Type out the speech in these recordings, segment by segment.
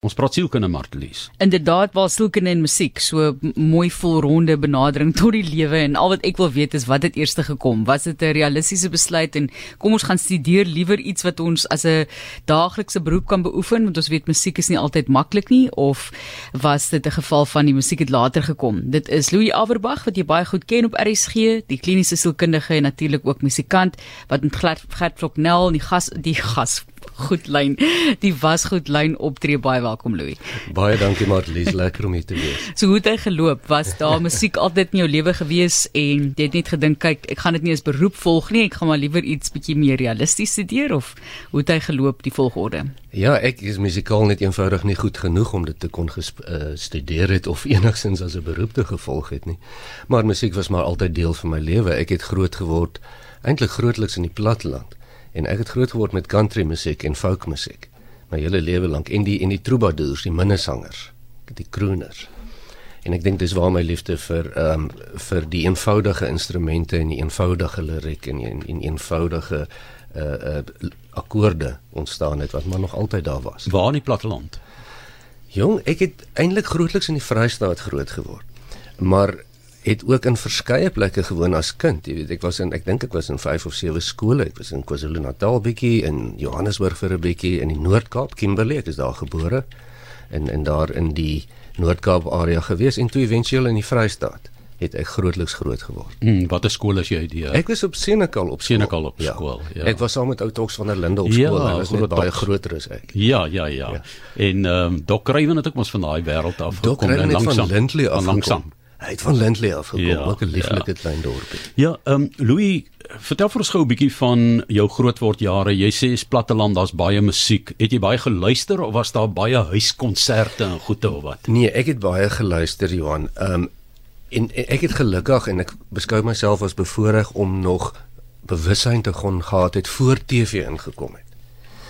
Ons praat sielkunde Martelies. Inderdaad, waar sielkunde en musiek so mooi volronde benadering tot die lewe en al wat ek wil weet is wat het eers gekom? Was dit 'n realistiese besluit en kom ons gaan studeer liewer iets wat ons as 'n daaglikse beroep kan beoefen want ons weet musiek is nie altyd maklik nie of was dit 'n geval van die musiek het later gekom? Dit is Louis Averbag wat jy baie goed ken op RSG, die kliniese sielkundige en natuurlik ook musikant wat met Gert Floknel en die gas die gas goed lyn. Die was goed lyn optree baie welkom Louis. Baie dankie Marlies, lekker om hier te wees. So hoe het hy geloop? Was daar musiek altyd in jou lewe gewees en jy het net gedink kyk, ek gaan dit nie as beroep volg nie, ek gaan maar liewer iets bietjie meer realisties studeer of hoe het hy geloop die volgorde? Ja, ek is musikaal net eenvoudig nie goed genoeg om dit te kon uh, studeer het of enigsins as 'n beroep te gevolg het nie. Maar musiek was maar altyd deel van my lewe. Ek het groot geword eintlik grootliks in die platteland en ek het groot geword met country musiek en folk musiek my hele lewe lank en die en die troubadours, die minnesangers, die crooners. En ek dink dis waar my liefde vir ehm um, vir die eenvoudige instrumente en die eenvoudige liriek en en, en eenvoudige uh uh akkoorde ontstaan het wat maar nog altyd daar was. Waar in die platteland? Jong, ek het eintlik grootliks in die Vrystaat groot geword. Maar het ook in verskeie plekke gewoon as kind. Jy weet, ek was in ek dink ek was in 5 of 7 skole. Ek was in KwaZulu-Natal bietjie in Johannesburg vir 'n bietjie in die Noord-Kaap, Kimberley, ek is daar gebore. En en daar in die Noord-Kaap area gewees en toe éventueel in die Vrystaat het ek grootliks groot geword. Hmm, wat 'n skool is jy die? Ek was op Senekal op Senekal op ja. skool. Ja. Ek was saam met ou Tox van der Linde op skool. Ja, Hy was net baie groter as ek. Ja, ja, ja. ja. En ehm um, Dok Rywen het ook mos van daai wêreld af gekom en langsam van Lindley af langsam. Hy het van Lindley af gekom, ja, ook 'n lieflike ja. klein dorpie. Ja, ehm um, Louis, vertel vir ons gou 'n bietjie van jou grootword jare. Jy sê is platteland, daar's baie musiek. Het jy baie geluister of was daar baie huiskonserte en goede of wat? Nee, ek het baie geluister, Johan. Ehm um, en, en ek het gelukkig en ek beskou myself as bevoorreg om nog bewussyn te kon gehad het voor TV ingekom het.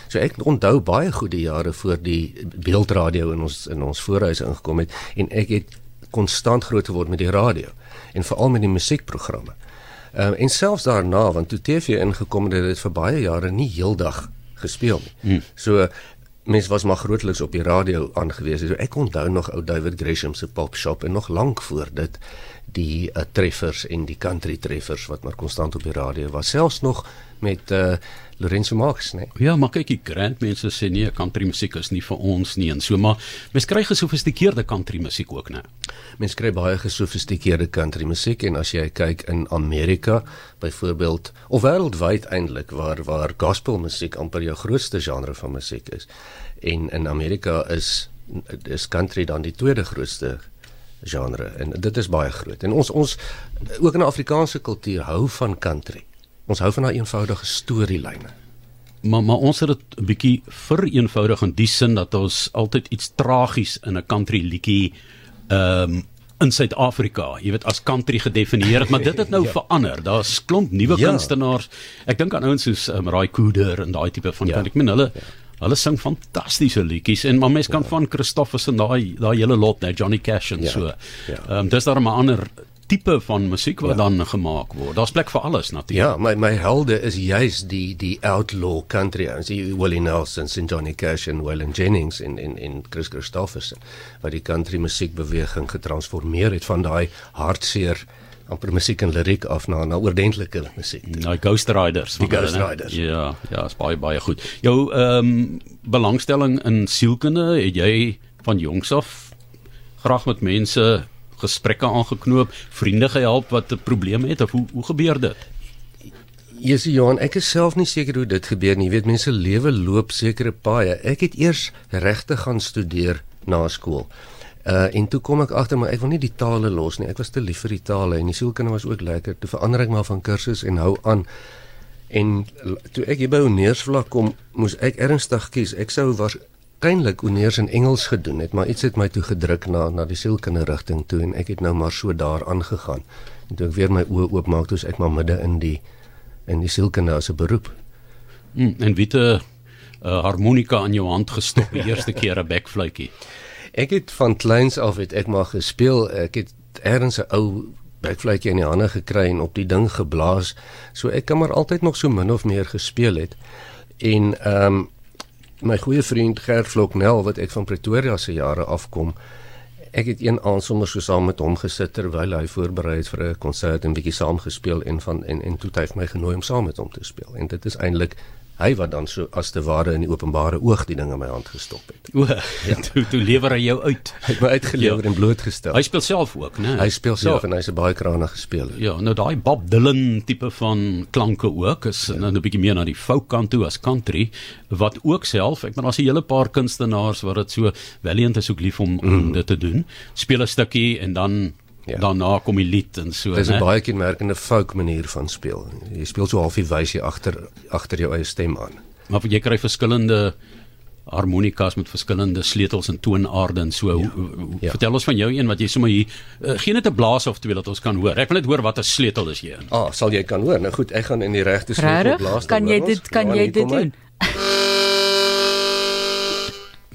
So ek onthou baie goeie jare voor die beeldradio in ons in ons voorhuis ingekom het en ek het konstant groot geword met die radio en veral met die musiekprogramme. Ehm uh, en selfs daarna want toe TV ingekom het, het dit vir baie jare nie heeldag gespeel nie. Hmm. So mens was maar grootliks op die radio aangewese. So ek onthou nog ou David Gresham se Pop Shop en nog lank voor dit die uh, treffers en die country treffers wat maar konstant op die radio was. Selfs nog met uh Lorenzo Marx, né? Ja, maar kyk, die grand mense sê nee, country musiek is nie vir ons nie en so maar mens kry gesofistikeerde country musiek ook, né? Mens kry baie gesofistikeerde country musiek en as jy kyk in Amerika byvoorbeeld of wêreldwyd eintlik waar waar gospel musiek amper jou grootste genre van musiek is. En in Amerika is is country dan die tweede grootste genre en dit is baie groot. En ons ons ook in 'n Afrikaanse kultuur hou van country. Ons hou van daai eenvoudige storielyne. Maar maar ons het dit 'n bietjie vereenvoudig in die sin dat ons altyd iets tragies in 'n country liedjie ehm um, in Suid-Afrika, jy weet as country gedefinieer het, maar dit het nou ja. verander. Daar's klomp nuwe ja. kunstenaars. Ek dink aan ouens soos um, Raai Cooder en daai tipe van ja. kan ek min hulle ja. Hulle sing fantastiese liedjies en maar mens kan ja. van Christoffers en daai daai hele lot, net Johnny Cash en ja. so. Ja. Ehm ja. um, dis daar 'n ander tipe van musiek wat ja. dan gemaak word. Daar's plek vir alles natuurlik. Ja, my my helde is juis die die outlaw country ons die Willie Nelson, St Johnny Cash en Waylon Jennings in in in Chris Christopherson wat die country musiekbeweging getransformeer het van daai hartseer amper musiek en liriek af na na oordentlike musiek. Nou Ghost Riders. Die Ghost Riders. Ja, ja, is baie baie goed. Jou ehm um, belangstelling in sielkunde, het jy van jongs af graag met mense gesprekke aangeknoop, vriende gehelp wat 'n probleem het of hoe hoe gebeur dit? Jesusie Johan, ek is self nie seker hoe dit gebeur nie. Jy weet mense lewe loop sekere paaie. Ek het eers regte gaan studeer na skool. Uh en toe kom ek agter maar ek wil nie die tale los nie. Ek was te lief vir die tale en die sielkunde was ook lekker. Toe verander ek maar van kursus en hou aan. En toe ek hier by Oneersvlak kom, moes ek ernstig kies. Ek sou was waarskynlik oneers in Engels gedoen het, maar iets het my toe gedruk na na die sielkundige rigting toe en ek het nou maar so daar aangegaan. En toe ek weer my oë oopmaak, toe is ek maar midde in die in die sielkunde as 'n beroep. Mm, en wie te 'n uh, harmonika aan jou hand gestop die eerste keer 'n bekfluitjie. Ek het van kleins af het ek maar gespeel. Ek het ergens 'n ou bekfluitjie in die hande gekry en op die ding geblaas. So ek kan maar altyd nog so min of meer gespeel het. En ehm um, my goeie vriend Gert Vloknel wat ek van Pretoria se jare afkom. Ek het een aand sommer so saam met hom gesit terwyl hy voorberei het vir 'n konsert en bietjie saam gespeel en van en en toe het hy my genooi om saam met hom te speel. En dit is eintlik hy wat dan so as te ware in die openbare oog die ding in my hand gestop het. O, ja. toe toe lewer hy jou uit. Hy het my uitgelewer ja. en blootgestel. Hy speel self ook, né? Hy speel self ja. en hy's 'n baie kragtige speler. Ja, nou daai Bob Dylan tipe van klanke ook is ja. nou 'n bietjie meer na die folk kant toe as country wat ook self, ek bedoel daar's 'n hele paar kunstenaars wat dit so valiant is ook lief om mm. om dit te doen. Speel 'n stukkie en dan Ja. Daarna kom die lied en so? Dis 'n baie kenmerkende folk manier van speel. Jy speel so halfie wysie agter agter jou eie stem aan. Maar jy kry verskillende harmonikas met verskillende sleutels en toonaarde en so. Ja. Ja. Vertel ons van jou een wat jy sommer hier uh, geen net 'n blaas of twee wat ons kan hoor. Ek wil net hoor wat 'n sleutel is jy in. Ah, sal jy kan hoor. Nou goed, ek gaan in die regte sleutel blaas. Kan jy dit kan jy dit doen?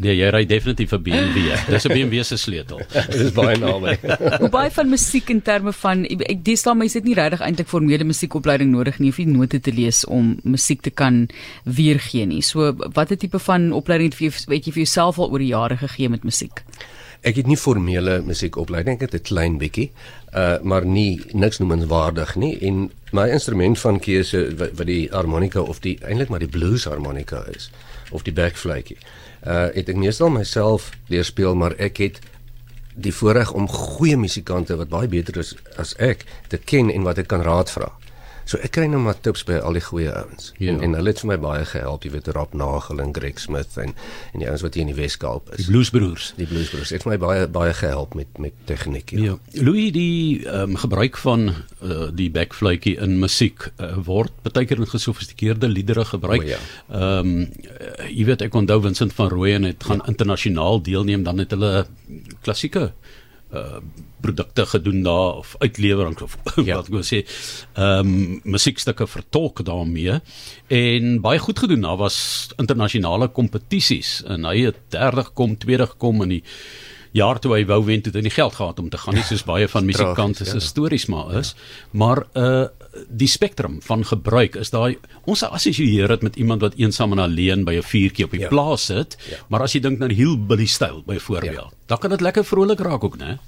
Nee, jy ry definitief 'n BMW. Dis 'n BMW se sleutel. Dis baie naby. Hoe baie van musiek in terme van ek dis dan mense het nie regtig eintlik formele musiekopleiding nodig nie, of nie note te lees om musiek te kan weergee nie. So watter tipe van opleiding het jy weet jy vir jouself al oor die jare gegee met musiek? Ek het nie formele musiekopleiding, ek het 'n klein bietjie, uh maar nie niks noemenswaardig nie en my instrument van keuse wat, wat die harmonika of die eintlik maar die blues harmonika is of die backfluitjie uh het ek meestal myself leer speel, maar ek het die voorreg om goeie musikante wat baie beter is as ek te ken en wat ek kan raad vra. So ek kry nou maar tips by al die goeie ouens. Ja. En, en hulle het vir my baie gehelp, jy weet Rob Nagel en Greg Smith en en die ouens wat hier in die Weskaap is. Die Bluesbroers. Die Bluesbroers het my baie baie gehelp met met tegniek. Ja. ja. Louis die ehm um, gebruik van uh, die backfluitjie in musiek uh, word baie keer in gesofistikeerde liedere gebruik. Ehm ja. um, uh, jy weet ek onthou Vincent van Rooyen het gaan ja. internasionaal deelneem dan het hulle klassieke uh produkte gedoen daar of uitlewering of ja. wat ek wou sê ehm um, musiekstukke vertolk daarmee en baie goed gedoen daar was internasionale kompetisies en hy het derde gekom tweede gekom in die jaar toe hy wou wen toe hy nie geld gehad om te gaan nie soos baie van musikante se ja. stories maar is ja. maar uh die spektrum van gebruik is daai ons assosieer dit met iemand wat eensaam en alleen by 'n vuurtjie op die ja. plaas sit ja. maar as jy dink die hillbilly styl byvoorbeeld ja. dan kan dit lekker vrolik raak ook né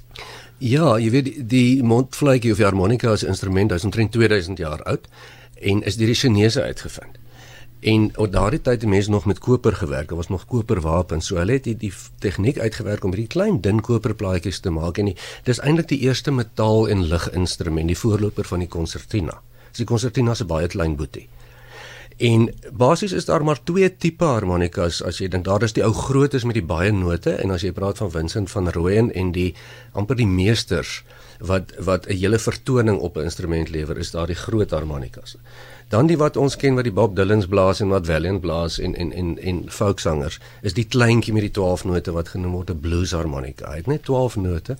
Ja, jy weet die, die mondfluitjie of die harmonika as instrument is omtrent 2000 jaar oud en is deur die Chinese uitgevind. En op daardie tyd het mense nog met koper gewerk. Daar was nog koperwapens. So hulle het die, die tegniek uitgewerk om hierdie klein dun koperplaatjies te maak en die, dis eintlik die eerste metaal en liginstrument, die voorloper van die konsertina. Dis die konsertina se baie klein boetie. En basies is daar maar twee tipe harmonikas as jy dink daar is die ou grootes met die baie note en as jy praat van Vincent van Rooyen en die amper die meesters wat wat 'n hele vertoning op 'n instrument lewer is daar die groot harmonikas. Dan die wat ons ken wat die Bob Dylan's blaas en wat Valiant blaas en en en en folksangers is die kleintjie met die 12 note wat genoem word 'n blues harmonika. Hy het net 12 note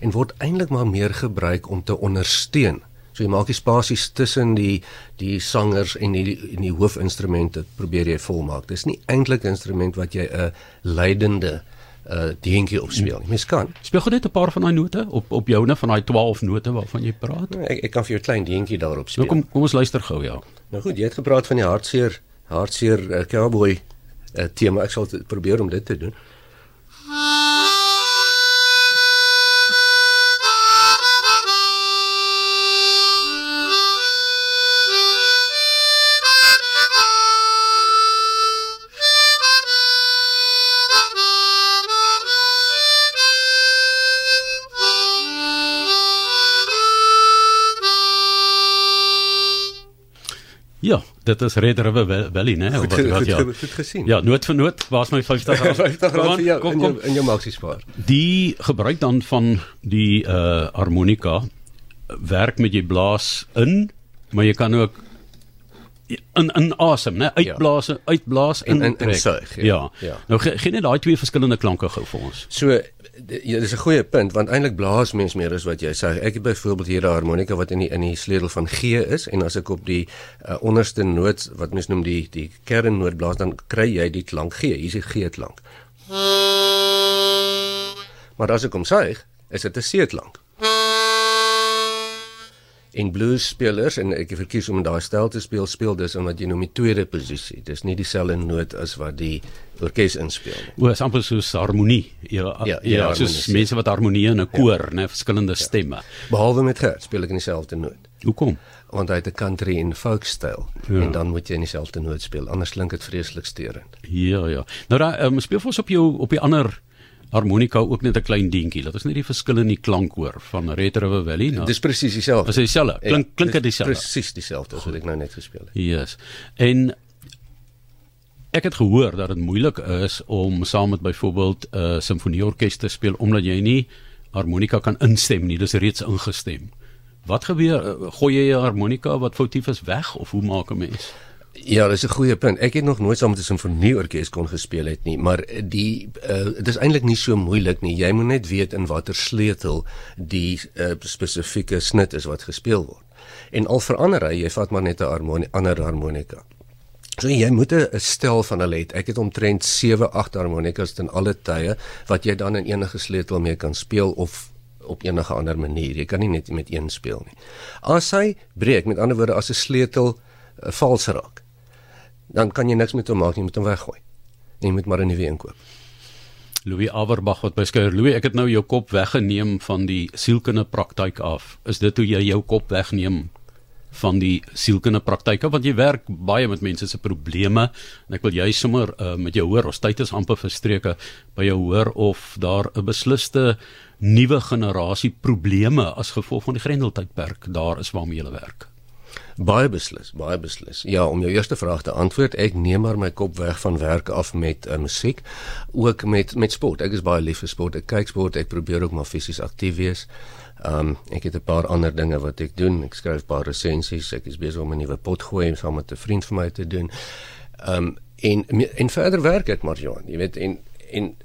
en word eintlik maar meer gebruik om te ondersteun So jy maak die spasies tussen die die sangers en die en die hoofinstrumente probeer jy volmaak. Dis nie eintlik 'n instrument wat jy 'n leidende uh dingetjie opspeel. Mens kan. Speel gou net 'n paar van daai note op op joune van daai 12 note waarvan jy praat. Nou, ek ek kan vir jou 'n klein dingetjie daarop speel. Nou kom kom ons luister gou ja. Nou goed, jy het gepraat van die hartseer hartseer uh, cowboy uh, tema. Ek sal probeer om dit te doen. Ja, dit is Red River Valley, né? Wat wat ja. Goed gesien. Ja, noot vir noot, waar's my 50 rand? 50 rand vir jou kom, kom. in jou in jou maxi spaar. Die gebruik dan van die uh harmonika werk met jy blaas in, maar jy kan ook in in asem, né? Uitblaas, ja. uitblaas en in in suig. Ja. ja. ja. Nou gee ge net daai twee verskillende klanke gou vir ons. So Ja, dis 'n goeie punt want eintlik blaas mens meer as wat jy sê. Ek het byvoorbeeld hier 'n harmonika wat in die in die sleutel van G is en as ek op die uh, onderste noot wat mens noem die die kernnoot blaas dan kry jy die klank G. Hier is die G klank. Maar as ek hom suig, is dit 'n C klank. En bluesspelers en ek verkies om in daai styl te speel, speel dis omdat jy nou met tweede posisie. Dis nie dieselfde noot as wat die orkes inspeel nie. O, is amper soos harmonie. Ja, ja, ja soos ja. mense wat harmonie in 'n koor, né, verskillende stemme. Behalwe met Gert speel ek in dieselfde noot. Hoekom? Want hy het 'n country en folk styl Ja. en dan moet jy in dieselfde noot speel, anders klink dit vreeslik steurend. Ja, ja. Nou dan um, speel vir ons op jou op die ander harmonika ook net 'n klein dingetjie. Laat ons net die verskille in die klank hoor van Red River Valley. Nou, Dis presies dieselfde. is dit dieselfde? Klink klink dit dis dieselfde? Presies dieselfde as wat ek nou net gespeel het. Yes. En ek het gehoor dat dit moeilik is om saam met byvoorbeeld 'n uh, simfonieorkes te speel omdat jy nie harmonika kan instem nie. Dis reeds ingestem. Wat gebeur? Uh, Gooi jy 'n harmonika wat foutief is weg of hoe maak 'n mens? Ja, dis 'n goeie punt. Ek het nog nooit saam met 'n simfonieorkes kon gespeel het nie, maar die uh, dit is eintlik nie so moeilik nie. Jy moet net weet in watter sleutel die uh, spesifieke snit is wat gespeel word. En al verander hy, jy vat maar net 'n harmonie, ander harmonika. So jy moet 'n stel van hulle het. Ek het omtrent 7, 8 harmonikas ten alle tye wat jy dan in enige sleutel mee kan speel of op enige ander manier. Jy kan nie net met een speel nie. As hy breek, met ander woorde as 'n sleutel uh, vals raak, dan kan jy niks met hom maak nie, jy moet hom weggooi. En jy moet maar 'n nuwe een koop. Louis Averbag wat beskryf Louis, ek het nou jou kop weggeneem van die sielkunde praktyk af. Is dit hoe jy jou kop wegneem van die sielkunde praktyke want jy werk baie met mense se probleme en ek wil jy sommer uh, met jou hoor ons tyd is amper verstreke by jou hoor of daar 'n besliste nuwe generasie probleme as gevolg van die Grendeltydperk daar is waarmee jy werk. Baie beslis, baie beslis. Ja, om jou eerste vraag te antwoord, ek neem maar my kop weg van werk af met uh, musiek, ook met met sport. Ek is baie lief vir sport. Ek kyk sport, ek probeer ook maar fisies aktief wees. Um ek het 'n paar ander dinge wat ek doen. Ek skryf 'n paar resensies. Ek is besig om 'n nuwe pot gooi saam met 'n vriend van my te doen. Um en en verder werk ek maar Johan, jy weet en en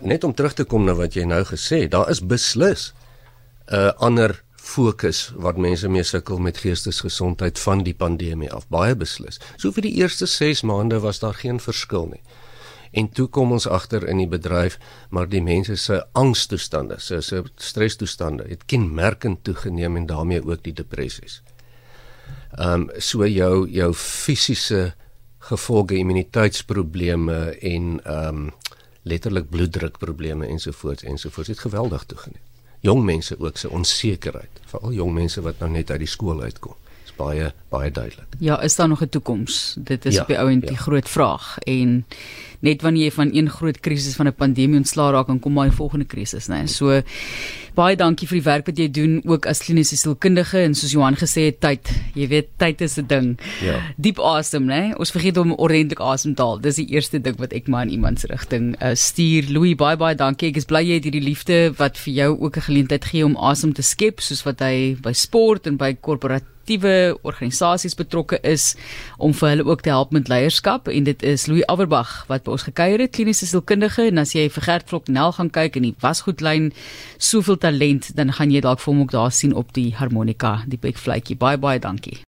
net om terug te kom na wat jy nou gesê het, daar is beslis 'n uh, ander fokus wat mense mee sukkel met geestesgesondheid van die pandemie af baie beslis. So vir die eerste 6 maande was daar geen verskil nie. En toe kom ons agter in die bedryf, maar die mense se angstoestande, se se stresstoestande het kenmerkend toegeneem en daarmee ook die depressies. Ehm um, so jou jou fisiese gevolge, immuniteitsprobleme en ehm um, letterlik bloeddrukprobleme ensovoorts ensovoorts het geweldig toegeneem. Jong mense ook se onsekerheid, veral jong mense wat nou net uit die skool uitkom. Baie baie duidelik. Ja, is daar nog 'n toekoms? Dit is Ja, op die ou en die ja. groot vraag. En net wanneer jy van een groot krisis van 'n pandemie ontslaa raak, dan kom maar 'n volgende krisis, né? So baie dankie vir die werk wat jy doen ook as kliniese sielkundige en soos Johan gesê het, tyd. Jy weet, tyd is 'n ding. Ja. Diep asem, né? Ons vergeet om ordentlik asem te haal. Dis die eerste ding wat ek maar in iemand se rigting uh, stuur. Louis, baie baie dankie. Ek is bly jy het hierdie liefde wat vir jou ook 'n geleentheid gee om asem te skep soos wat hy by sport en by korporatiewe organisasies betrokke is om vir hulle ook te help met leierskap en dit is Louis Averbag wat by ons gekuier het kliniese sielkundige en as jy vir Gert Vloknel gaan kyk in die wasgoedlyn soveel talent dan gaan jy dalk vir hom ook daar sien op die harmonika die big fluitjie. Baie baie dankie